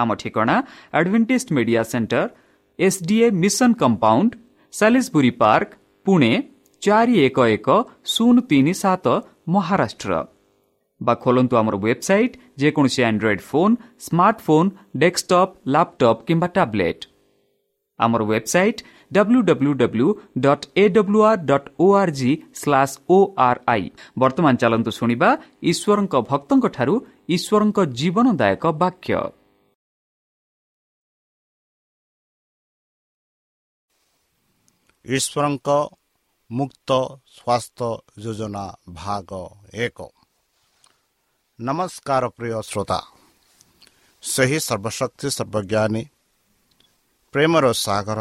ଆମ ଠିକଣା Adventist media centre SDA mission compound Salisbury park Pune ଚାରି ଏକ ଏକ ଶୂନ ତିନି ସାତ ମହାରାଷ୍ଟ୍ର ବା ଖୋଲନ୍ତୁ ଆମର ୱେବସାଇଟ୍ ଯେକୌଣସି android phone smartphone desktop laptop କିମ୍ବା ଟ୍ୟାବ୍ଲେଟ୍ ଆମର website W W W dot A W R dot O R G slash O R I ବର୍ତ୍ତମାନ ଚାଲନ୍ତୁ ଶୁଣିବା ଈଶ୍ୱରଙ୍କ ଭକ୍ତଙ୍କଠାରୁ ଈଶ୍ୱରଙ୍କ ଜୀବନଦାୟକ ବାକ୍ୟ ଈଶ୍ୱରଙ୍କ ମୁକ୍ତ ସ୍ୱାସ୍ଥ୍ୟ ଯୋଜନା ଭାଗ ଏକ। ନମସ୍କାର ପ୍ରିୟ ଶ୍ରୋତା। ସେହି ସର୍ବଶକ୍ତି ସର୍ବଜ୍ଞାନୀ ପ୍ରେମର ସାଗର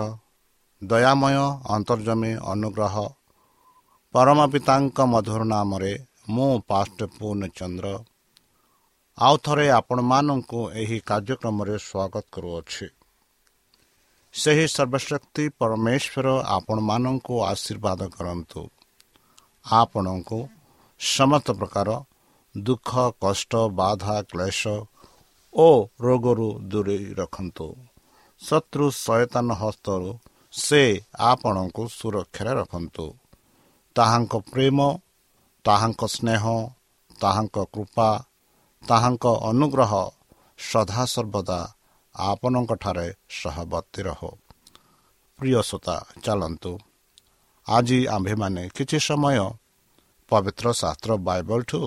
ଦୟାମୟ ଅନ୍ତର୍ଜମୀ ଅନୁଗ୍ରହ ପରମ ପିତାଙ୍କ ମଧୁର ନାମରେ ମୁଁ ପାଷ୍ଟ ପୂର୍ଣ୍ଣଚନ୍ଦ୍ର। ଆଉ ଥରେ ଆପଣମାନଙ୍କୁ ଏହି କାର୍ଯ୍ୟକ୍ରମରେ ସ୍ୱାଗତ କରୁଅଛି। ସେହି ସର୍ବଶକ୍ତି ପରମେଶ୍ୱର ଆପଣମାନଙ୍କୁ ଆଶୀର୍ବାଦ କରନ୍ତୁ। ଆପଣଙ୍କୁ ସମସ୍ତ ପ୍ରକାର ଦୁଃଖ କଷ୍ଟ ବାଧା କ୍ଲେଶ ଓ ରୋଗରୁ ଦୂରେଇ ରଖନ୍ତୁ। ଶତ୍ରୁ ସଚେତନ ହସ୍ତରୁ ସେ ଆପଣଙ୍କୁ ସୁରକ୍ଷାରେ ରଖନ୍ତୁ। ତାହାଙ୍କ ପ୍ରେମ ତାହାଙ୍କ ସ୍ନେହ ତାହାଙ୍କ କୃପା ତାହାଙ୍କ ଅନୁଗ୍ରହ ସଦାସର୍ବଦା ଆପଣଙ୍କଠାରେ ସହବର୍ତ୍ତୀ ରହ। ପ୍ରିୟ ଶ୍ରୋତା ଚାଲନ୍ତୁ। ଆଜି ଆମ୍ଭେମାନେ କିଛି ସମୟ ପବିତ୍ର ଶାସ୍ତ୍ର ବାଇବଲଠୁ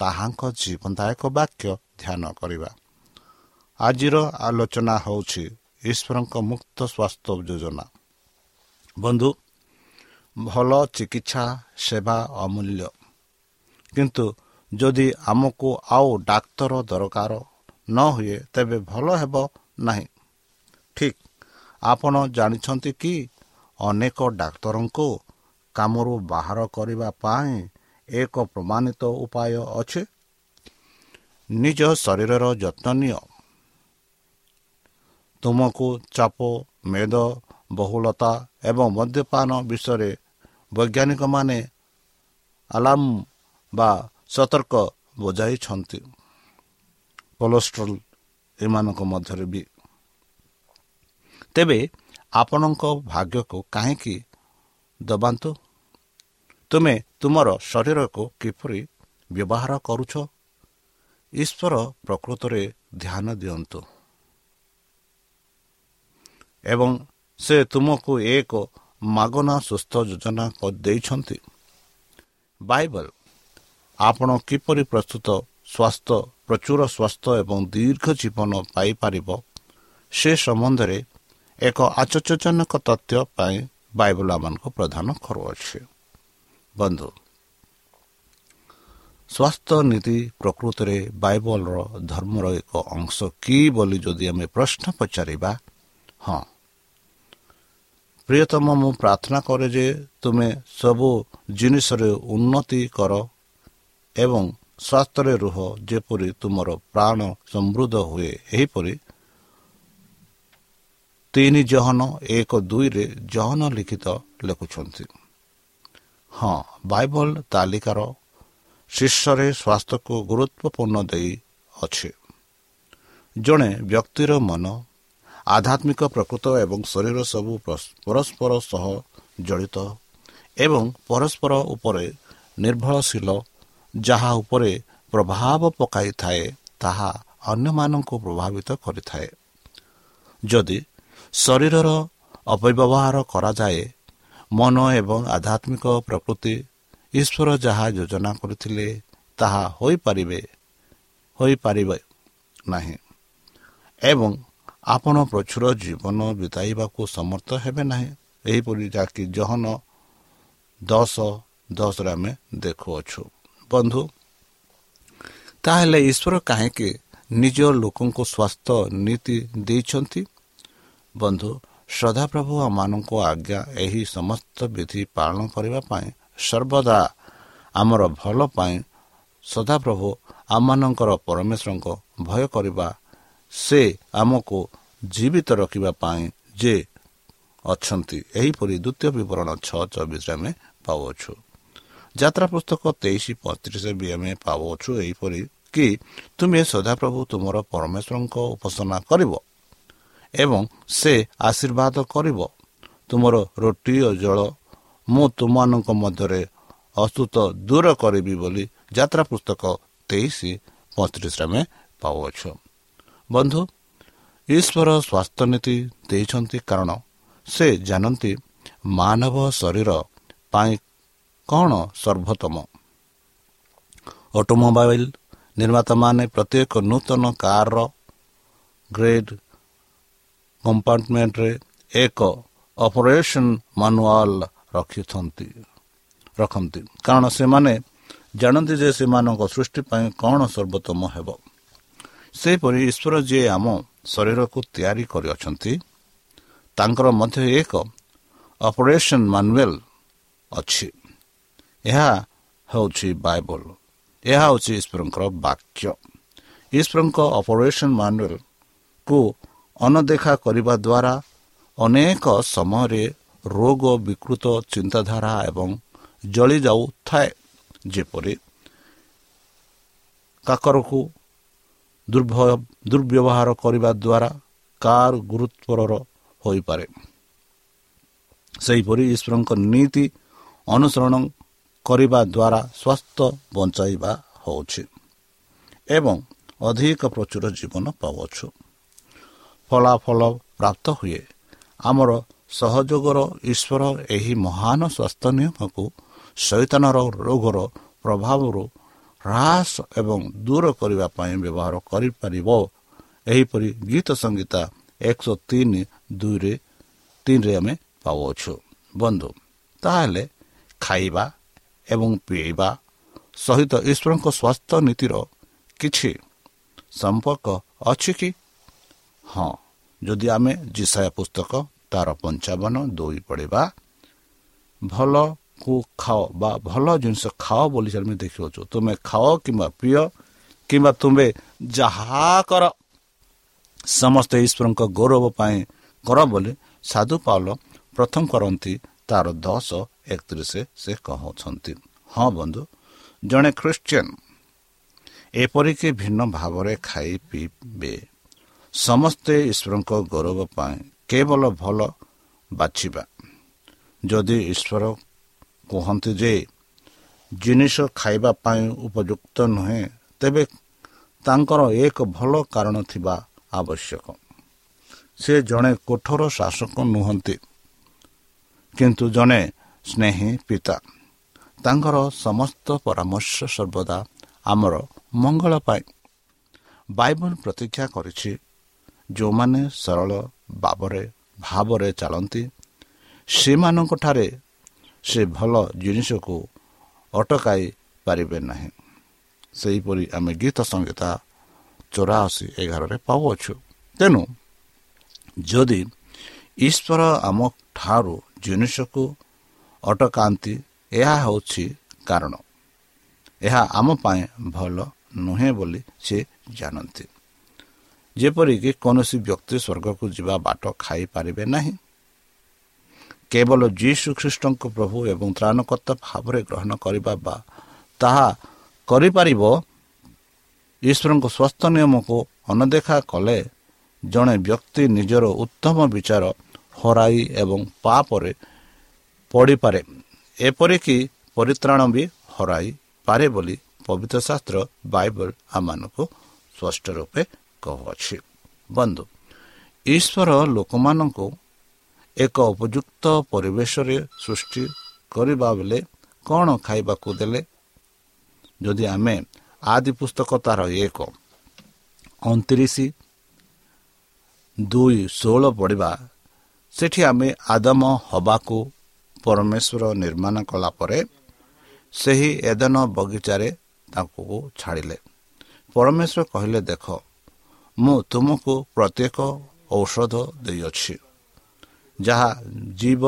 ତାହାଙ୍କ ଜୀବନଦାୟକ ବାକ୍ୟ ଧ୍ୟାନ କରିବା। ଆଜିର ଆଲୋଚନା ହେଉଛି ଈଶ୍ୱରଙ୍କ ମୁକ୍ତ ସ୍ୱାସ୍ଥ୍ୟ ଯୋଜନା। ବନ୍ଧୁ ଭଲ ଚିକିତ୍ସା ସେବା ଅମୂଲ୍ୟ। କିନ୍ତୁ ଯଦି ଆମକୁ ଆଉ ଡାକ୍ତର ଦରକାର ନ ହୁଏ ତେବେ ଭଲ ହେବ ନାହିଁ। ଠିକ୍ ଆପଣ ଜାଣିଛନ୍ତି କି ଅନେକ ଡାକ୍ତରଙ୍କୁ କାମରୁ ବାହାର କରିବା ପାଇଁ ଏକ ପ୍ରମାଣିତ ଉପାୟ ଅଛି? ନିଜ ଶରୀରର ଯତ୍ନ ନିଅ। ତୁମକୁ ଚାପ ମେଦ ବହୁଳତା ଏବଂ ମଦ୍ୟପାନ ବିଷୟରେ ବୈଜ୍ଞାନିକମାନେ ଆଲାର୍ମ ବା ସତର୍କ ବୁଝାଇଛନ୍ତି। କୋଲେଷ୍ଟ୍ରଲ ଏମାନଙ୍କ ମଧ୍ୟରେ ବି। ତେବେ ଆପଣଙ୍କ ଭାଗ୍ୟକୁ କାହିଁକି ଦବାନ୍ତୁ? ତୁମେ ତୁମର ଶରୀରକୁ କିପରି ବ୍ୟବହାର କରୁଛ? ଈଶ୍ୱର ପ୍ରକୃତରେ ଧ୍ୟାନ ଦିଅନ୍ତୁ। ଏବଂ ସେ ତୁମକୁ ଏକ ମାଗଣା ସୁସ୍ଥ ଯୋଜନା ଦେଇଛନ୍ତି। ବାଇବଲ ଆପଣ କିପରି ପ୍ରସ୍ତୁତ ସ୍ୱାସ୍ଥ୍ୟ ପ୍ରଚୁର ସ୍ୱାସ୍ଥ୍ୟ ଏବଂ ଦୀର୍ଘ ଜୀବନ ପାଇପାରିବ ସେ ସମ୍ବନ୍ଧରେ ଏକ ଆଶ୍ଚର୍ଯ୍ୟଜନକ ତଥ୍ୟ ପାଇଁ ବାଇବଲ ଆମମାନଙ୍କୁ ପ୍ରଦାନ କରୁଅଛି ବନ୍ଧୁ ସ୍ୱାସ୍ଥ୍ୟ ନୀତି ପ୍ରକୃତରେ ବାଇବଲର ଧର୍ମର ଏକ ଅଂଶ କି ବୋଲି ଯଦି ଆମେ ପ୍ରଶ୍ନ ପଚାରିବା ହଁ ପ୍ରିୟତମ ମୁଁ ପ୍ରାର୍ଥନା କରେ ଯେ ତୁମେ ସବୁ ଜିନିଷରେ ଉନ୍ନତି କର ଏବଂ ସ୍ୱାସ୍ଥ୍ୟରେ ରୁହ ଯେପରି ତୁମର ପ୍ରାଣ ସମୃଦ୍ଧ ହୁଏ ଏହିପରି ତିନି ଜହନ ଏକ ଦୁଇରେ ଜହନ ଲିଖିତ ଲେଖୁଛନ୍ତି। ହଁ ବାଇବଲ ତାଲିକାର ଶୀର୍ଷରେ ସ୍ୱାସ୍ଥ୍ୟକୁ ଗୁରୁତ୍ୱପୂର୍ଣ୍ଣ ଦେଇ ଅଛି। ଜଣେ ବ୍ୟକ୍ତିର ମନ ଆଧ୍ୟାତ୍ମିକ ପ୍ରକୃତ ଏବଂ ଶରୀର ସବୁ ପରସ୍ପର ସହ ଜଡ଼ିତ ଏବଂ ପରସ୍ପର ଉପରେ ନିର୍ଭରଶୀଳ ଯାହା ଉପରେ ପ୍ରଭାବ ପକାଇଥାଏ ତାହା ଅନ୍ୟମାନଙ୍କୁ ପ୍ରଭାବିତ କରିଥାଏ। ଯଦି ଶରୀରର ଅପବ୍ୟବହାର କରାଯାଏ ମନ ଏବଂ ଆଧ୍ୟାତ୍ମିକ ପ୍ରକୃତି ଈଶ୍ୱର ଯାହା ଯୋଜନା କରିଥିଲେ ତାହା ହୋଇପାରିବେ ହୋଇପାରିବେ ନାହିଁ ଏବଂ ଆପଣ ପ୍ରଚୁର ଜୀବନ ବିତାଇବାକୁ ସମର୍ଥ ହେବେ ନାହିଁ। ଏହିପରି ଯାହାକି ଜହନ ଦଶ ଦଶରେ ଆମେ ଦେଖୁଅଛୁ। ବନ୍ଧୁ ତାହେଲେ ଈଶ୍ୱର କାହିଁକି ନିଜ ଲୋକଙ୍କୁ ସ୍ୱାସ୍ଥ୍ୟ ନୀତି ଦେଇଛନ୍ତି? ବନ୍ଧୁ ସଦାପ୍ରଭୁ ଆମମାନଙ୍କୁ ଆଜ୍ଞା ଏହି ସମସ୍ତ ବିଧି ପାଳନ କରିବା ପାଇଁ ସର୍ବଦା ଆମର ଭଲ ପାଇଁ ସଦାପ୍ରଭୁ ଆମମାନଙ୍କର ପରମେଶ୍ୱରଙ୍କ ଭୟ କରିବା ସେ ଆମକୁ ଜୀବିତ ରଖିବା ପାଇଁ ଯେ ଅଛନ୍ତି। ଏହିପରି ଦ୍ୱିତୀୟ ବିବରଣ ଛଅ ଚବିଶରେ ଆମେ ପାଉଅଛୁ। ଯାତ୍ରା ପୁସ୍ତକ ତେଇଶ ପଇଁତିରିଶ ବି ଆମେ ପାଉଅଛୁ ଏହିପରି କି ତୁମେ ସଦାପ୍ରଭୁ ତୁମର ପରମେଶ୍ୱରଙ୍କ ଉପାସନା କରିବ ଏବଂ ସେ ଆଶୀର୍ବାଦ କରିବ। ତୁମର ରୁଟି ଓ ଜଳ ମୁଁ ତୁମମାନଙ୍କ ମଧ୍ୟରେ ଅସ୍ତୁତ ଦୂର କରିବି ବୋଲି ଯାତ୍ରା ପୁସ୍ତକ ତେଇଶ ପଇଁତିରିଶରେ ଆମେ ପାଉଅଛୁ। ବନ୍ଧୁ ଈଶ୍ୱର ସ୍ୱାସ୍ଥ୍ୟ ନୀତି ଦେଇଛନ୍ତି କାରଣ ସେ ଜାଣନ୍ତି ମାନବ ଶରୀର ପାଇଁ କ'ଣ ସର୍ବୋତ୍ତମ? ଅଟୋମୋବାଇଲ ନିର୍ମାତାମାନେ ପ୍ରତ୍ୟେକ ନୂତନ କାରର ଗ୍ରେଡ୍ କମ୍ପାର୍ଟମେଣ୍ଟରେ ଏକ ଅପରେସନ୍ ମାନୁଆଲ ରଖିଛନ୍ତି ରଖନ୍ତି। କାରଣ ସେମାନେ ଜାଣନ୍ତି ଯେ ସେମାନଙ୍କ ସୃଷ୍ଟି ପାଇଁ କ'ଣ ସର୍ବୋତ୍ତମ ହେବ। ସେହିପରି ଈଶ୍ୱର ଯିଏ ଆମ ଶରୀରକୁ ତିଆରି କରିଅଛନ୍ତି ତାଙ୍କର ମଧ୍ୟ ଏକ ଅପରେସନ୍ ମାନୁଏଲ ଅଛି। ଏହା ହେଉଛି ବାଇବଲ। ଏହା ହେଉଛି ଈଶ୍ୱରଙ୍କର ବାକ୍ୟ। ଈଶ୍ୱରଙ୍କ ଅପରେସନ୍ ମାନୁଏଲକୁ ଅନଦେଖା କରିବା ଦ୍ୱାରା ଅନେକ ସମୟରେ ରୋଗ ବିକୃତ ଚିନ୍ତାଧାରା ଏବଂ ଜଳିଯାଉଥାଏ। ଯେପରି କାକରକୁ ଦୁର୍ବ୍ୟବହାର କରିବା ଦ୍ୱାରା କାର୍ ଗୁରୁତ୍ୱର ହୋଇପାରେ। ସେହିପରି ଈଶ୍ୱରଙ୍କ ନୀତି ଅନୁସରଣ କରିବା ଦ୍ୱାରା ସ୍ୱାସ୍ଥ୍ୟ ବଞ୍ଚାଇବା ହେଉଛି। ଏବଂ ଅଧିକ ପ୍ରଚୁର ଜୀବନ ପାଉଛୁ ଫଳାଫଳ ପ୍ରାପ୍ତ ହୁଏ। ଆମର ସହଯୋଗର ଈଶ୍ୱର ଏହି ମହାନ ସ୍ୱାସ୍ଥ୍ୟ ନିୟମକୁ ଶୈତାନର ରୋଗର ପ୍ରଭାବରୁ ହ୍ରାସ ଏବଂ ଦୂର କରିବା ପାଇଁ ବ୍ୟବହାର କରିପାରିବ। ଏହିପରି ଗୀତ ସଙ୍ଗୀତା ଏକଶହ ତିନି ଦୁଇରେ ତିନିରେ ଆମେ ପାଉଅଛୁ। ବନ୍ଧୁ ତାହେଲେ ଖାଇବା ଏବଂ ପିଇବା ସହିତ ଈଶ୍ୱରଙ୍କ ସ୍ୱାସ୍ଥ୍ୟ ନୀତିର କିଛି ସମ୍ପର୍କ ଅଛି କି? ହଁ ଯଦି ଆମେ ଜିସାୟା ପୁସ୍ତକ ତାର ପଞ୍ଚାବନ ଦୁଇ ପଢ଼ିବା ଭଲକୁ ଖାଅ ବା ଭଲ ଜିନିଷ ଖାଅ ବୋଲି ଆମେ ଦେଖିଅଛୁ ତୁମେ ଖାଅ କିମ୍ବା ପିଅ କିମ୍ବା ତୁମେ ଯାହା କର ସମସ୍ତେ ଈଶ୍ୱରଙ୍କ ଗୌରବ ପାଇଁ କର ବୋଲି ସାଧୁ ପାଉଲ ପ୍ରଥମ କରନ୍ତି ତାର ଦଶ ଏକତିରିଶ ସେ କହୁଛନ୍ତି ହଁ ବନ୍ଧୁ ଜଣେ ଖ୍ରୀଷ୍ଟିଆନ ଏପରିକି ଭିନ୍ନ ଭାବରେ ଖାଇ ପିଇବେ ସମସ୍ତେ ଈଶ୍ୱରଙ୍କ ଗୌରବ ପାଇଁ କେବଳ ଭଲ ବାଛିବା ଯଦି ଈଶ୍ୱର କୁହନ୍ତି ଯେ ଜିନିଷ ଖାଇବା ପାଇଁ ଉପଯୁକ୍ତ ନୁହେଁ ତେବେ ତାଙ୍କର ଏକ ଭଲ କାରଣ ଥିବା ଆବଶ୍ୟକ ସେ ଜଣେ କଠୋର ଶାସକ ନୁହନ୍ତି କିନ୍ତୁ ଜଣେ ସ୍ନେହୀ ପିତା। ତାଙ୍କର ସମସ୍ତ ପରାମର୍ଶ ସର୍ବଦା ଆମର ମଙ୍ଗଳ ପାଇଁ। ବାଇବଲ ପ୍ରତିଜ୍ଞା କରିଛି ଯେଉଁମାନେ ସରଳ ଭାବରେ ଭାବରେ ଚାଲନ୍ତି ସେମାନଙ୍କଠାରେ ସେ ଭଲ ଜିନିଷକୁ ଅଟକାଇ ପାରିବେ ନାହିଁ। ସେହିପରି ଆମେ ଗୀତ ସଂହିତା ଚଉରାଅଶୀ ଏଗାରରେ ପାଉଅଛୁ। ତେଣୁ ଯଦି ଈଶ୍ୱର ଆମ ଠାରୁ ଜିନିଷକୁ ଅଟକାନ୍ତି ଏହା ହେଉଛି କାରଣ। ଏହା ଆମ ପାଇଁ ଭଲ ନୁହେଁ ବୋଲି ସେ ଜାଣନ୍ତି। ଯେପରିକି କୌଣସି ବ୍ୟକ୍ତି ସ୍ୱର୍ଗକୁ ଯିବା ବାଟ ଖାଇପାରିବେ ନାହିଁ। କେବଳ ଯୀଶୁ ଖ୍ରୀଷ୍ଟଙ୍କ ପ୍ରଭୁ ଏବଂ ତ୍ରାଣକର୍ତ୍ତା ଭାବରେ ଗ୍ରହଣ କରିବା ବା ତାହା କରିପାରିବ ଈଶ୍ୱରଙ୍କ ସ୍ୱାସ୍ଥ୍ୟ ନିୟମକୁ ଅନଦେଖା କଲେ ଜଣେ ବ୍ୟକ୍ତି ନିଜର ଉତ୍ତମ ବିଚାର ହରାଇ ଏବଂ ପାପରେ ପଡ଼ିପାରେ। ଏପରିକି ପରିତ୍ରାଣ ବି ହରାଇ ପାରେ ବୋଲି ପବିତ୍ର ଶାସ୍ତ୍ର ବାଇବଲ ଆମମାନଙ୍କୁ ସ୍ପଷ୍ଟ ରୂପେ କହୁଅଛି। ବନ୍ଧୁ ଈଶ୍ୱର ଲୋକମାନଙ୍କୁ ଏକ ଉପଯୁକ୍ତ ପରିବେଶରେ ସୃଷ୍ଟି କରିବା ବେଳେ କ'ଣ ଖାଇବାକୁ ଦେଲେ? ଯଦି ଆମେ ଆଦି ପୁସ୍ତକ ତାର ଏକ ଅଣତିରିଶ ଦୁଇ ଷୋହଳ ପଢ଼ିବା ସେଠି ଆମେ ଆଦମ ହବାକୁ ପରମେଶ୍ୱର ନିର୍ମାଣ କଲା ପରେ ସେହି ଏଦନ ବଗିଚାରେ ତାଙ୍କୁ ଛାଡ଼ିଲେ। ପରମେଶ୍ୱର କହିଲେ ଦେଖ ମୁଁ ତୁମକୁ ପ୍ରତ୍ୟେକ ଔଷଧ ଦେଇଅଛି ଯାହା ଜୀବ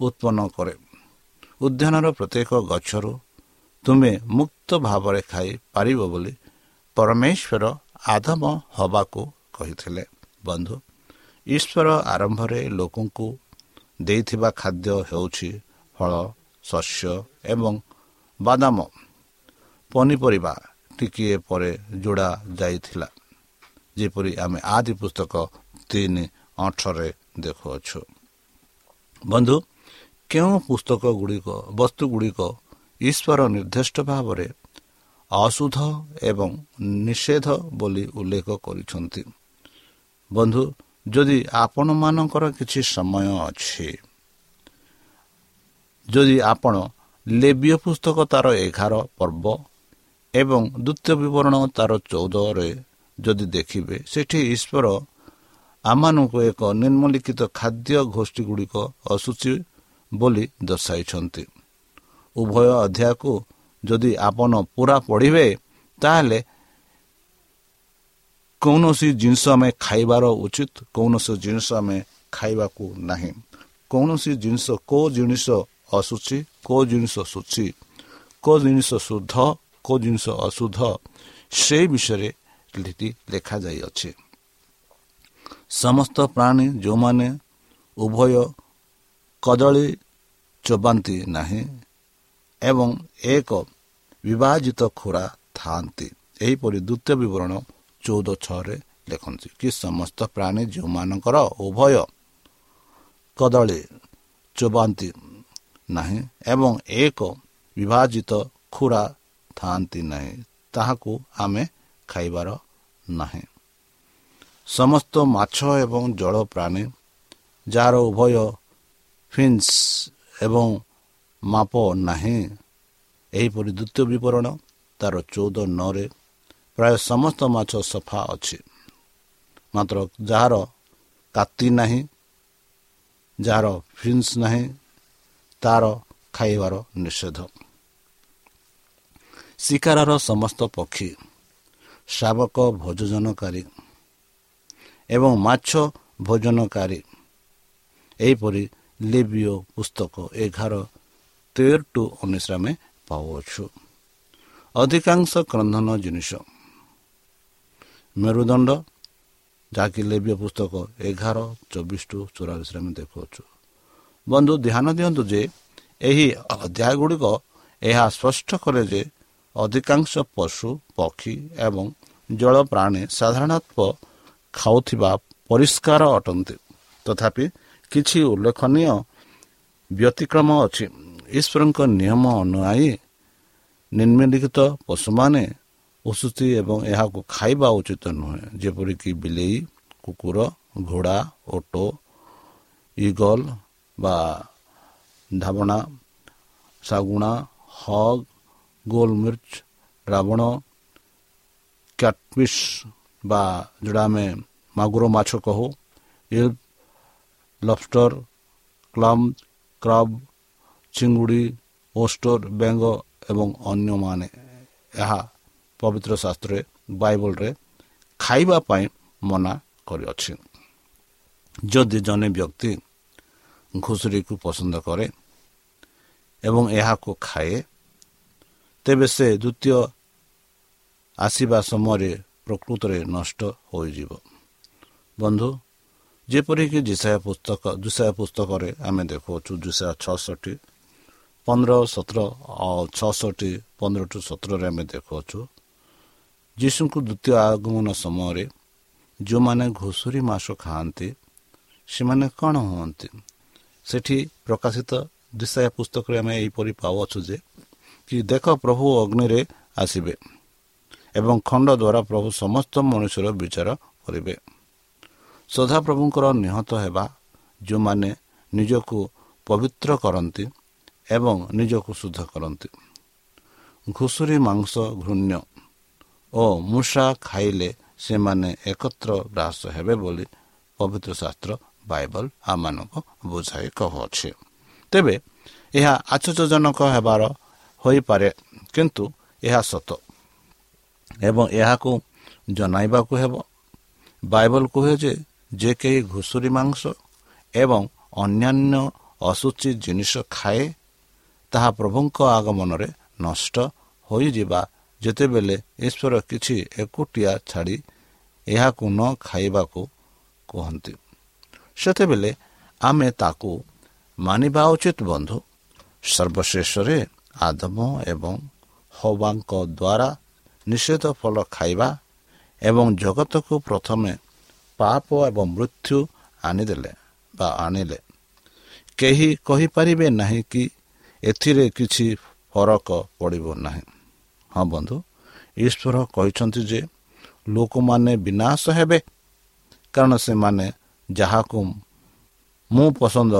ଉତ୍ପନ୍ନ କରେ। ଉଦ୍ୟାନର ପ୍ରତ୍ୟେକ ଗଛରୁ ତୁମେ ମୁକ୍ତ ଭାବରେ ଖାଇପାରିବ ବୋଲି ପରମେଶ୍ୱର ଆଦମ ହବାକୁ କହିଥିଲେ। ବନ୍ଧୁ ଈଶ୍ୱର ଆରମ୍ଭରେ ଲୋକଙ୍କୁ ଦେଇଥିବା ଖାଦ୍ୟ ହେଉଛି ଫଳ ଶସ୍ୟ ଏବଂ ବାଦାମ। ପନିପରିବା ଟିକିଏ ପରେ ଯୋଡ଼ା ଯାଇଥିଲା। ଯେପରି ଆମେ ଆଦି ପୁସ୍ତକ ତିନି ଅଠରରେ ଦେଖୁଅଛୁ। ବନ୍ଧୁ କେଉଁ ପୁସ୍ତକ ଗୁଡ଼ିକ ବସ୍ତୁ ଗୁଡ଼ିକ ଈଶ୍ୱର ନିର୍ଦ୍ଦିଷ୍ଟ ଭାବରେ ଅଶୁଦ୍ଧ ଏବଂ ନିଷେଧ ବୋଲି ଉଲ୍ଲେଖ କରିଛନ୍ତି? ବନ୍ଧୁ ଯଦି ଆପଣମାନଙ୍କର କିଛି ସମୟ ଅଛି ଯଦି ଆପଣ ଲେବିୟ ପୁସ୍ତକ ତାର ଏଗାର ପର୍ବ ଏବଂ ଦ୍ୱିତୀୟ ବିବରଣ ତାର ଚଉଦରେ ଯଦି ଦେଖିବେ ସେଠି ଈଶ୍ୱର ଆମମାନଙ୍କୁ ଏକ ନିମ୍ନଲିଖିତ ଖାଦ୍ୟ ଗୋଷ୍ଠୀ ଗୁଡ଼ିକ ଆସୁଛି ବୋଲି ଦର୍ଶାଇଛନ୍ତି। ଉଭୟ ଅଧ୍ୟାୟକୁ ଯଦି ଆପଣ ପୁରା ପଢ଼ିବେ ତାହେଲେ କୌଣସି ଜିନିଷ ଆମେ ଖାଇବାର ଉଚିତ କୌଣସି ଜିନିଷ ଆମେ ଖାଇବାକୁ ନାହିଁ। କୌଣସି ଜିନିଷ କେଉଁ ଜିନିଷ ଆସୁଛି କେଉଁ ଜିନିଷ ଶୁଛି କେଉଁ ଜିନିଷ ଶୁଦ୍ଧ କେଉଁ ଜିନିଷ ଅଶୁଦ୍ଧ ସେ ବିଷୟରେ ଲେଖାଯାଇଅଛି। ସମସ୍ତ ପ୍ରାଣୀ ଯେଉଁମାନେ ଉଭୟ କଦଳୀ ଚବାନ୍ତି ନାହିଁ ଏବଂ ଏକ ବିଭାଜିତ ଖୋରା ଥାଆନ୍ତି। ଏହିପରି ଦ୍ୱିତୀୟ ବିବରଣ ଚଉଦ ଛଅରେ ଲେଖନ୍ତି କି ସମସ୍ତ ପ୍ରାଣୀ ଯେଉଁମାନଙ୍କର ଉଭୟ କଦଳୀ ଚବାନ୍ତି ନାହିଁ ଏବଂ ଏକ ବିଭାଜିତ ଖୁରା ଥାଆନ୍ତି ନାହିଁ ତାହାକୁ ଆମେ ଖାଇବାର ନାହିଁ। ସମସ୍ତ ମାଛ ଏବଂ ଜଳ ପ୍ରାଣୀ ଯାହାର ଉଭୟ ଫିନ୍ସ ଏବଂ ମାପ ନାହିଁ ଏହିପରି ଦ୍ୱିତୀୟ ବିବରଣ ତାର ଚଉଦ ନଅରେ ପ୍ରାୟ ସମସ୍ତ ମାଛ ସଫା ଅଛି। ମାତ୍ର ଯାହାର କାତି ନାହିଁ ଯାହାର ଫିନ୍ସ ନାହିଁ ତାର ଖାଇବାର ନିଷେଧ। ଶିକାରର ସମସ୍ତ ପକ୍ଷୀ ଶାବକ ଭୋଜନକାରୀ ଏବଂ ମାଛ ଭୋଜନକାରୀ। ଏହିପରି ଲିବିଓ ପୁସ୍ତକ ଏଗାର ତେର ଟୁ ଉଣେଇଶରେ ଆମେ ପାଉଅଛୁ। ଅଧିକାଂଶ କ୍ରନ୍ଧନ ଜିନିଷ ମେରୁଦଣ୍ଡ ଯାହାକି ଲେବିୟ ପୁସ୍ତକ ଏଗାର ଚବିଶ ଟୁ ଚଉରାଳିଶରେ ଆମେ ଦେଖୁଅଛୁ। ବନ୍ଧୁ ଧ୍ୟାନ ଦିଅନ୍ତୁ ଯେ ଏହି ଅଧ୍ୟାୟ ଗୁଡ଼ିକ ଏହା ସ୍ପଷ୍ଟ କରେ ଯେ ଅଧିକାଂଶ ପଶୁ ପକ୍ଷୀ ଏବଂ ଜଳ ପ୍ରାଣୀ ସାଧାରଣତଃ ଖାଉଥିବା ପରିଷ୍କାର ଅଟନ୍ତି। ତଥାପି କିଛି ଉଲ୍ଲେଖନୀୟ ବ୍ୟତିକ୍ରମ ଅଛି। ଈଶ୍ୱରଙ୍କ ନିୟମ ଅନୁଆୟୀ ନିମ୍ନଲିଖିତ ପଶୁମାନେ ଉସୁତି ଏବଂ ଏହାକୁ ଖାଇବା ଉଚିତ ନୁହେଁ ଯେପରିକି ବିଲେଇ କୁକୁର ଘୋଡ଼ା ଓଟୋ ଇଗଲ ବା ଢାବଣା ଶାଗୁଣା ହଗ୍ ଗୋଲମିର୍ଚ ରାବଣ କ୍ୟାଟଫିସ୍ ବା ଯେଉଁଟା ଆମେ ମାଗୁର ମାଛ କହୁ ଇଲ୍ ଲବଷ୍ଟର କ୍ଲମ୍ କ୍ରବ୍ ଚିଙ୍ଗୁଡ଼ି ଓଷ୍ଟର ବେଙ୍ଗ ଏବଂ ଅନ୍ୟମାନେ ଏହା ପବିତ୍ର ଶାସ୍ତ୍ରରେ ବାଇବଲରେ ଖାଇବା ପାଇଁ ମନା କରିଅଛି। ଯଦି ଜଣେ ବ୍ୟକ୍ତି ଘୁଷୁରୀକୁ ପସନ୍ଦ କରେ ଏବଂ ଏହାକୁ ଖାଏ ତେବେ ସେ ଦ୍ୱିତୀୟ ଆସିବା ସମୟରେ ପ୍ରକୃତରେ ନଷ୍ଟ ହୋଇଯିବ। ବନ୍ଧୁ ଯେପରିକି ଜିସାୟା ପୁସ୍ତକ ଦୁସାୟା ପୁସ୍ତକରେ ଆମେ ଦେଖୁଅଛୁ ଦୁସାୟା ଛଅଷଠି ପନ୍ଦର ସତର ଛଅଷଠି ପନ୍ଦର ଟୁ ସତରରେ ଆମେ ଦେଖୁଅଛୁ ଯୀଶୁଙ୍କୁ ଦ୍ୱିତୀୟ ଆଗମନ ସମୟରେ ଯେଉଁମାନେ ଘୁଷୁରୀ ମାସ ଖାଆନ୍ତି ସେମାନେ କ'ଣ ହୁଅନ୍ତି ସେଠି ପ୍ରକାଶିତ ଦିଶାୟା ପୁସ୍ତକରେ ଆମେ ଏହିପରି ପାଉଅଛୁ ଯେ କି ଦେଖ ପ୍ରଭୁ ଅଗ୍ନିରେ ଆସିବେ ଏବଂ ଖଣ୍ଡ ଦ୍ୱାରା ପ୍ରଭୁ ସମସ୍ତ ମଣିଷର ବିଚାର କରିବେ ସଦାପ୍ରଭୁଙ୍କର ନିହତ ହେବା ଯେଉଁମାନେ ନିଜକୁ ପବିତ୍ର କରନ୍ତି ଏବଂ ନିଜକୁ ଶୁଦ୍ଧ କରନ୍ତି ଘୁଷୁରୀ ମାଂସ ଘୃଣ୍ୟ ଓ ମୂଷା ଖାଇଲେ ସେମାନେ ଏକତ୍ର ଗ୍ରାସ ହେବେ ବୋଲି ପବିତ୍ର ଶାସ୍ତ୍ର ବାଇବଲ ଆମମାନଙ୍କୁ ବୁଝାଇ କହୁଅଛି ତେବେ ଏହା ଆଶ୍ଚର୍ଯ୍ୟଜନକ ହେବାର ହୋଇପାରେ କିନ୍ତୁ ଏହା ସତ ଏବଂ ଏହାକୁ ଜଣାଇବାକୁ ହେବ ବାଇବଲ କୁହେ ଯେ ଯେ କେହି ଘୁଷୁରୀ ମାଂସ ଏବଂ ଅନ୍ୟାନ୍ୟ ଅସୁଚି ଜିନିଷ ଖାଏ ତାହା ପ୍ରଭୁଙ୍କ ଆଗମନରେ ନଷ୍ଟ ହୋଇଯିବା ଯେତେବେଳେ ଈଶ୍ୱର କିଛି ଏକୁଟିଆ ଛାଡ଼ି ଏହାକୁ ନ ଖାଇବାକୁ କୁହନ୍ତି। ସେତେବେଳେ ଆମେ ତାକୁ ମାନିବା ଉଚିତ ବନ୍ଧୁ। ସର୍ବଶେଷରେ ଆଦମ ଏବଂ ହବାଙ୍କ ଦ୍ୱାରା ନିଷେଧ ଫଳ ଖାଇବା ଏବଂ ଜଗତକୁ ପ୍ରଥମେ ପାପ ଏବଂ ମୃତ୍ୟୁ ଆଣିଦେଲେ ବା ଆଣିଲେ। କେହି କହିପାରିବେ ନାହିଁ କି ଏଥିରେ କିଛି ଫରକ ପଡ଼ିବ ନାହିଁ। ହଁ ବନ୍ଧୁ ଈଶ୍ୱର କହିଛନ୍ତି ଯେ ଲୋକମାନେ ବିନାଶ ହେବେ କାରଣ ସେମାନେ ଯାହାକୁ ମୁଁ ପସନ୍ଦ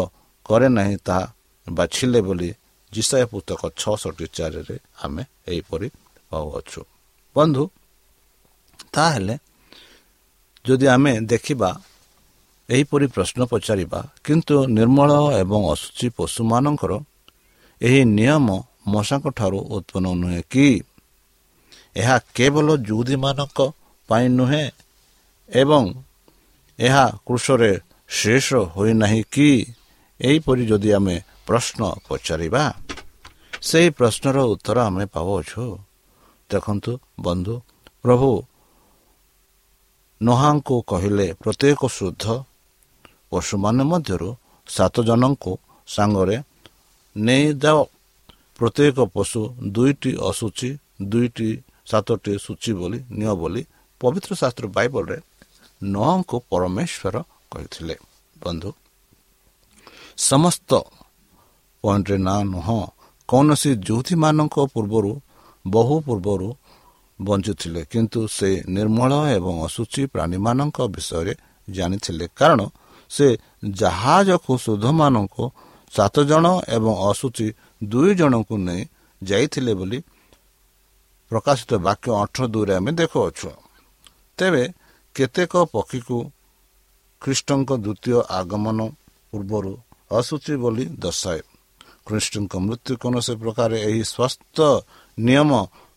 କରେ ନାହିଁ ତାହା ବାଛିଲେ ବୋଲି ଜିସାଏ ପୁସ୍ତକ ଛଅଷଠି ଚାରିରେ ଆମେ ଏହିପରି ପାଉଅଛୁ। ବନ୍ଧୁ ତାହେଲେ ଯଦି ଆମେ ଦେଖିବା ଏହିପରି ପ୍ରଶ୍ନ ପଚାରିବା କିନ୍ତୁ ନିର୍ମଳ ଏବଂ ଅସୁଚି ପଶୁମାନଙ୍କର ଏହି ନିୟମ ମଶାଙ୍କ ଠାରୁ ଉତ୍ପନ୍ନ ନୁହେଁ କି? ଏହା କେବଳ ଯୁଦୀମାନଙ୍କ ପାଇଁ ନୁହେଁ ଏବଂ ଏହା କୃଷରେ ଶେଷ ହୋଇନାହିଁ କି? ଏହିପରି ଯଦି ଆମେ ପ୍ରଶ୍ନ ପଚାରିବା ସେହି ପ୍ରଶ୍ନର ଉତ୍ତର ଆମେ ପାଉଅଛୁ। ଦେଖନ୍ତୁ ବନ୍ଧୁ ପ୍ରଭୁ ନହାଙ୍କୁ କହିଲେ ପ୍ରତ୍ୟେକ ଶୁଦ୍ଧ ପଶୁମାନେ ମଧ୍ୟରୁ ସାତ ଜଣଙ୍କୁ ସାଙ୍ଗରେ ନେଇଯାଅ ପ୍ରତ୍ୟେକ ପଶୁ ଦୁଇଟି ଅଶୁଚି ଦୁଇଟି ସାତଟି ସୂଚି ବୋଲି ନିଅ ବୋଲି ପବିତ୍ର ଶାସ୍ତ୍ର ବାଇବଲରେ ନଅଙ୍କୁ ପରମେଶ୍ୱର କହିଥିଲେ। ବନ୍ଧୁ ସମସ୍ତ ପଏଣ୍ଟରେ ନା ନୁହଁ କୌଣସି ଯୁବତୀମାନଙ୍କ ପୂର୍ବରୁ ବହୁ ପୂର୍ବରୁ ବଞ୍ଚୁଥିଲେ କିନ୍ତୁ ସେ ନିର୍ମଳ ଏବଂ ଅସୁଚି ପ୍ରାଣୀମାନଙ୍କ ବିଷୟରେ ଜାଣିଥିଲେ। କାରଣ ସେ ଜାହାଜକୁ ସୁଧମାନଙ୍କୁ ସାତ ଜଣ ଏବଂ ଅସୁଚି ଦୁଇ ଜଣଙ୍କୁ ନେଇ ଯାଇଥିଲେ ବୋଲି ପ୍ରକାଶିତ ବାକ୍ୟ ଅଠର ଦୁଇରେ ଆମେ ଦେଖୁଅଛୁ। ତେବେ କେତେକ ପକ୍ଷୀକୁ ଖ୍ରୀଷ୍ଟଙ୍କ ଦ୍ୱିତୀୟ ଆଗମନ ପୂର୍ବରୁ ଅସୁଚି ବୋଲି ଦର୍ଶାଏ। ଖ୍ରୀଷ୍ଟଙ୍କ ମୃତ୍ୟୁ କୌଣସି ପ୍ରକାର ଏହି ସ୍ୱାସ୍ଥ୍ୟ ନିୟମ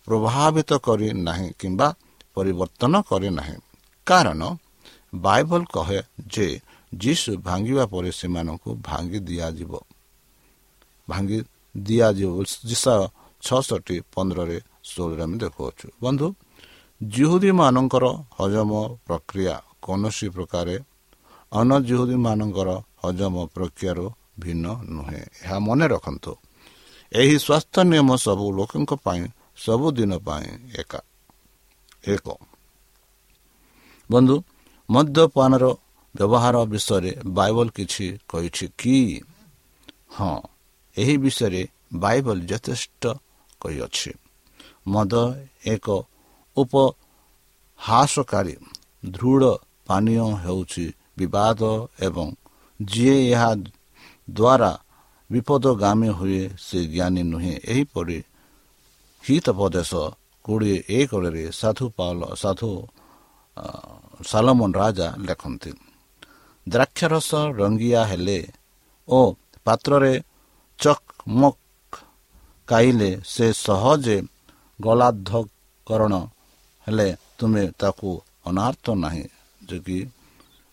ପ୍ରଭାବିତ କରି ନାହିଁ କିମ୍ବା ପରିବର୍ତ୍ତନ କରେ ନାହିଁ। କାରଣ ବାଇବଲ କହେ ଯେ ଯୀଶୁ ଭାଙ୍ଗିବା ପରେ ସେମାନଙ୍କୁ ଭାଙ୍ଗି ଦିଆଯିବ। ଭାଙ୍ଗି ଦିଆଯିବ ଯିଶା ଛଅଷଠି ପନ୍ଦରରେ ଷୋହଳରେ ଆମେ ଦେଖୁଅଛୁ। ବନ୍ଧୁ ଜିହୁଦୀମାନଙ୍କର ହଜମ ପ୍ରକ୍ରିୟା କୌଣସି ପ୍ରକାର ଅନଜିହୁଦୀମାନଙ୍କର ହଜମ ପ୍ରକ୍ରିୟାରୁ ଭିନ୍ନ ନୁହେଁ। ଏହା ମନେ ରଖନ୍ତୁ ଏହି ସ୍ୱାସ୍ଥ୍ୟ ନିୟମ ସବୁ ଲୋକଙ୍କ ପାଇଁ ସବୁଦିନ ପାଇଁ ଏକା ଏକ। ବନ୍ଧୁ ମଦ୍ୟପାନର ବ୍ୟବହାର ବିଷୟରେ ବାଇବଲ କିଛି କହିଛି କି? ହଁ ଏହି ବିଷୟରେ ବାଇବଲ ଯଥେଷ୍ଟ କହିଅଛି। ମଦ ଏକ ଉପହାସକାରୀ ଦୃଢ଼ ପାନୀୟ ହେଉଛି ବିବାଦ ଏବଂ ଯିଏ ଏହା ଦ୍ୱାରା ବିପଦଗାମୀ ହୁଏ ସେ ଜ୍ଞାନୀ ନୁହେଁ। ଏହିପରି ହିତପଦେଶ କୋଡ଼ିଏ ଏକରେ ସାଧୁ ପାଉଲ ସାଧୁ ସାଲମନ ରାଜା ଲେଖନ୍ତି ଦ୍ରାକ୍ଷରସ ରଙ୍ଗିଆ ହେଲେ ଓ ପାତ୍ରରେ ଚକମକ କାଇଲେ ସେ ସହଜେ ଗଲାଧକରଣ ହେଲେ ତୁମେ ତାକୁ ଅନାର୍ଥ ନାହିଁ। ଯେ କି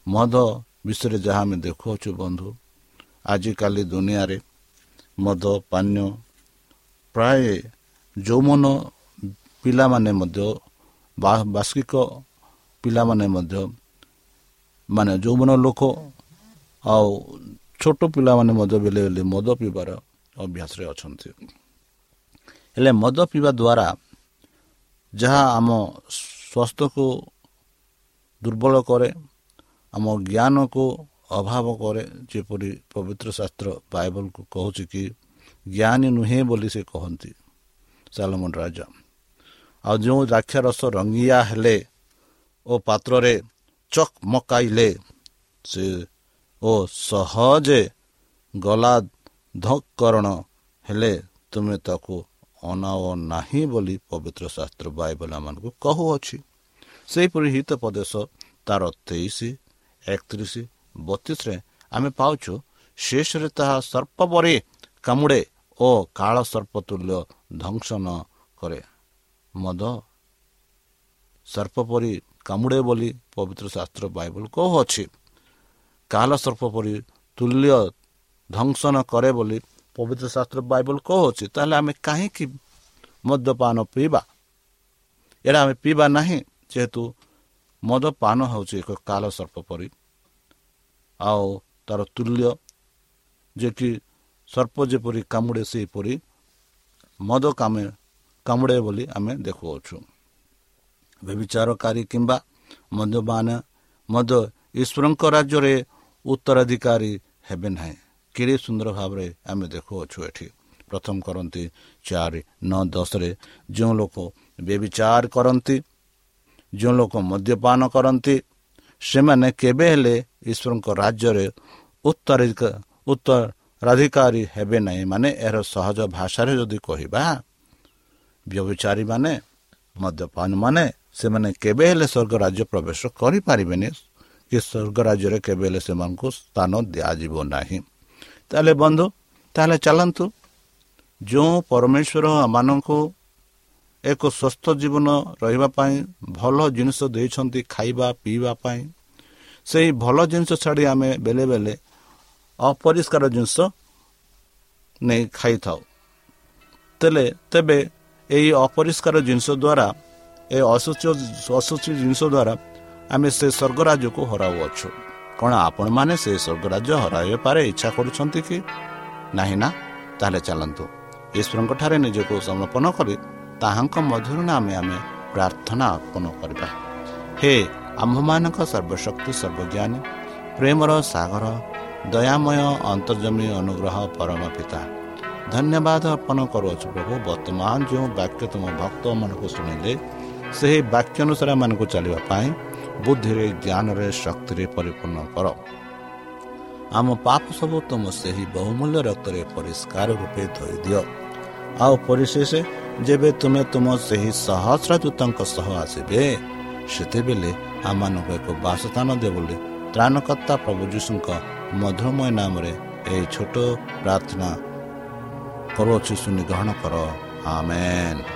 ମଦ ବିଷୟରେ ଯାହା ଆମେ ଦେଖୁଅଛୁ ବନ୍ଧୁ ଆଜିକାଲି ଦୁନିଆରେ ମଦ ପାନୀୟ ପ୍ରାୟ ଯୌମନ ପିଲାମାନେ ମଧ୍ୟ ବାର୍ଷିକ ପିଲାମାନେ ମଧ୍ୟ ମାନେ ଯୌବନ ଲୋକ ଆଉ ଛୋଟ ପିଲାମାନେ ମଧ୍ୟ ବେଳେ ବେଳେ ମଦ ପିଇବାର ଅଭ୍ୟାସରେ ଅଛନ୍ତି। ହେଲେ ମଦ ପିଇବା ଦ୍ୱାରା ଯାହା ଆମ ସ୍ୱାସ୍ଥ୍ୟକୁ ଦୁର୍ବଳ କରେ ଆମ ଜ୍ଞାନକୁ ଅଭାବ କରେ ଯେପରି ପବିତ୍ର ଶାସ୍ତ୍ର ବାଇବଲକୁ କହୁଛି କି ଜ୍ଞାନୀ ନୁହେଁ ବୋଲି ସେ କହନ୍ତି ଚାଲମନ ରାଜା। ଆଉ ଯେଉଁ ଦ୍ରାକ୍ଷା ରସ ରଙ୍ଗିଆ ହେଲେ ଓ ପାତ୍ରରେ ଚକ୍ ମକାଇଲେ ସେ ଓ ସହଜେ ଗଲା ଧକରଣ ହେଲେ ତୁମେ ତାକୁ ଅନାଅ ନାହିଁ ବୋଲି ପବିତ୍ର ଶାସ୍ତ୍ର ବାଇବଲ ମାନଙ୍କୁ କହୁଅଛି। ସେହିପରି ହିତ ପ୍ରଦେଶ ତାର ତେଇଶ ଏକତିରିଶ ବତିଶରେ ଆମେ ପାଉଛୁ ଶେଷରେ ତାହା ସର୍ପ ପରି କାମୁଡ଼େ ଓ କାଳ ସର୍ପ ତୁଲ୍ୟ ଧ୍ୱଂସନ କରେ। ମଦ ସର୍ପ ପରି କାମୁଡ଼େ ବୋଲି ପବିତ୍ର ଶାସ୍ତ୍ର ବାଇବଲ କହୁଅଛି। କାଳ ସର୍ପ ପରି ତୁଲ୍ୟ ଧ୍ୱଂସନ କରେ ବୋଲି ପବିତ୍ର ଶାସ୍ତ୍ର ବାଇବଲ କହୁଅଛି ତାହେଲେ ଆମେ କାହିଁକି ମଦ୍ୟପାନ ପିଇବା? ଏଇଟା ଆମେ ପିଇବା ନାହିଁ ଯେହେତୁ ମଦପାନ ହେଉଛି ଏକ କାଳ ସର୍ପ ପରି। ଆଉ ତାର ତୁଲ୍ୟ ଯେ କି ସର୍ପ ଯେପରି କାମୁଡ଼େ ସେହିପରି ମଦ କାମେ କାମୁଡ଼େ ବୋଲି ଆମେ ଦେଖୁଅଛୁ। ବ୍ୟବିଚାରକାରୀ କିମ୍ବା ମଦ୍ୟପାନ ମଧ୍ୟ ଈଶ୍ୱରଙ୍କ ରାଜ୍ୟରେ ଉତ୍ତରାଧିକାରୀ ହେବେ ନାହିଁ। କେଡ଼େ ସୁନ୍ଦର ଭାବରେ ଆମେ ଦେଖୁଅଛୁ ଏଠି। ପ୍ରଥମ କରନ୍ତି ଚାରି ନଅ ଦଶରେ ଯେଉଁ ଲୋକ ବେବିଚାର କରନ୍ତି ଯେଉଁ ଲୋକ ମଦ୍ୟପାନ କରନ୍ତି ସେମାନେ କେବେ ହେଲେ ଈଶ୍ୱରଙ୍କ ରାଜ୍ୟରେ ଉତ୍ତରାଧିକାରୀ ହେବେ ନାହିଁ। ମାନେ ଏହାର ସହଜ ଭାଷାରେ ଯଦି କହିବା ବ୍ୟବଚାରୀମାନେ ମଦ୍ୟପାନ ମାନେ ସେମାନେ କେବେ ହେଲେ ସ୍ୱର୍ଗ ରାଜ୍ୟ ପ୍ରବେଶ କରିପାରିବେନି। କି ସ୍ୱର୍ଗ ରାଜ୍ୟରେ କେବେ ହେଲେ ସେମାନଙ୍କୁ ସ୍ଥାନ ଦିଆଯିବ ନାହିଁ। ତାହେଲେ ବନ୍ଧୁ ତାହେଲେ ଚାଲନ୍ତୁ। ଯେଉଁ ପରମେଶ୍ୱର ଆମମାନଙ୍କୁ ଏକ ସୁସ୍ଥ ଜୀବନ ରହିବା ପାଇଁ ଭଲ ଜିନିଷ ଦେଇଛନ୍ତି ଖାଇବା ପିଇବା ପାଇଁ ସେହି ଭଲ ଜିନିଷ ଛାଡ଼ି ଆମେ ବେଳେ ବେଳେ ଅପରିଷ୍କାର ଜିନିଷ ନେଇ ଖାଇଥାଉ। ତେଲେ ତେବେ ଏହି ଅପରିଷ୍କାର ଜିନିଷ ଦ୍ୱାରା ଏ ଅସୁଚ ଅସୁଚି ଜିନିଷ ଦ୍ୱାରା ଆମେ ସେ ସ୍ୱର୍ଗରାଜ୍ୟକୁ ହରାଉଅଛୁ। କ'ଣ ଆପଣମାନେ ସେ ସ୍ୱର୍ଗରାଜ୍ୟ ହରାଇବା ପାରେ ଇଚ୍ଛା କରୁଛନ୍ତି କି? ନାହିଁ ନା? ତାହେଲେ ଚାଲନ୍ତୁ। ଈଶ୍ୱରଙ୍କଠାରେ ନିଜକୁ ସମର୍ପଣ କରି ତାହାଙ୍କ ମଧ୍ୟରୁ ଆମେ ଆମେ ପ୍ରାର୍ଥନା ଅର୍ପଣ କରିବା। ହେ ଆମ୍ଭମାନଙ୍କ ସର୍ବଶକ୍ତି ସର୍ବଜ୍ଞାନୀ ପ୍ରେମର ସାଗର ଦୟାମୟ ଅନ୍ତର୍ଜମୀ ଅନୁଗ୍ରହ ପରମ ପିତା ଧନ୍ୟବାଦ ଅର୍ପଣ କରୁଅଛୁ ପ୍ରଭୁ। ବର୍ତ୍ତମାନ ଯେଉଁ ବାକ୍ୟ ତୁମ ଭକ୍ତମାନଙ୍କୁ ଶୁଣିଲେ ସେହି ବାକ୍ୟ ଅନୁସାରେ ଏମାନଙ୍କୁ ଚାଲିବା ପାଇଁ ବୁଦ୍ଧିରେ ଜ୍ଞାନରେ ଶକ୍ତିରେ ପରିପୂର୍ଣ୍ଣ କର। ଆମ ପାପ ସବୁ ତୁମ ସେହି ବହୁମୂଲ୍ୟ ରକ୍ତରେ ପରିଷ୍କାର ରୂପେ ଧୋଇ ଦିଅ। ଆଉ ପରିଶେଷ ଯେବେ ତୁମେ ତୁମ ସେହି ସହସ୍ର ଦୂତଙ୍କ ସହ ଆସିବେ ସେତେବେଳେ ଆମମାନଙ୍କୁ ଏକ ବାସସ୍ଥାନ ଦିଅ ବୋଲି ତ୍ରାଣକର୍ତ୍ତା ପ୍ରଭୁ ଯୀଶୁଙ୍କ ମଧୁରମୟ ନାମରେ ଏହି ଛୋଟ ପ୍ରାର୍ଥନା କରୁଅଛି ଶୁଣି ଗ୍ରହଣ କର। ଆମେନ୍।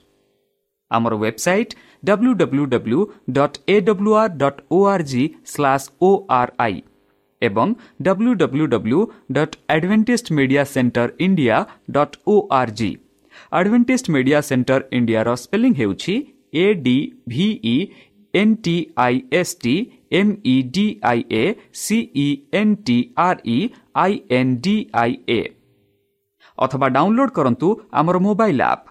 ଆମର website W W W dot A W R dot O R G slash O R I ଏବଂ W W W dot advantage media centre India dot O R G advantage media centre ଇଣ୍ଡିଆର spelling ହେଉଛି A D V E N T I S T M E D I A C E N T R E I N D I A ଅଥବା download କରନ୍ତୁ ଆମର mobile app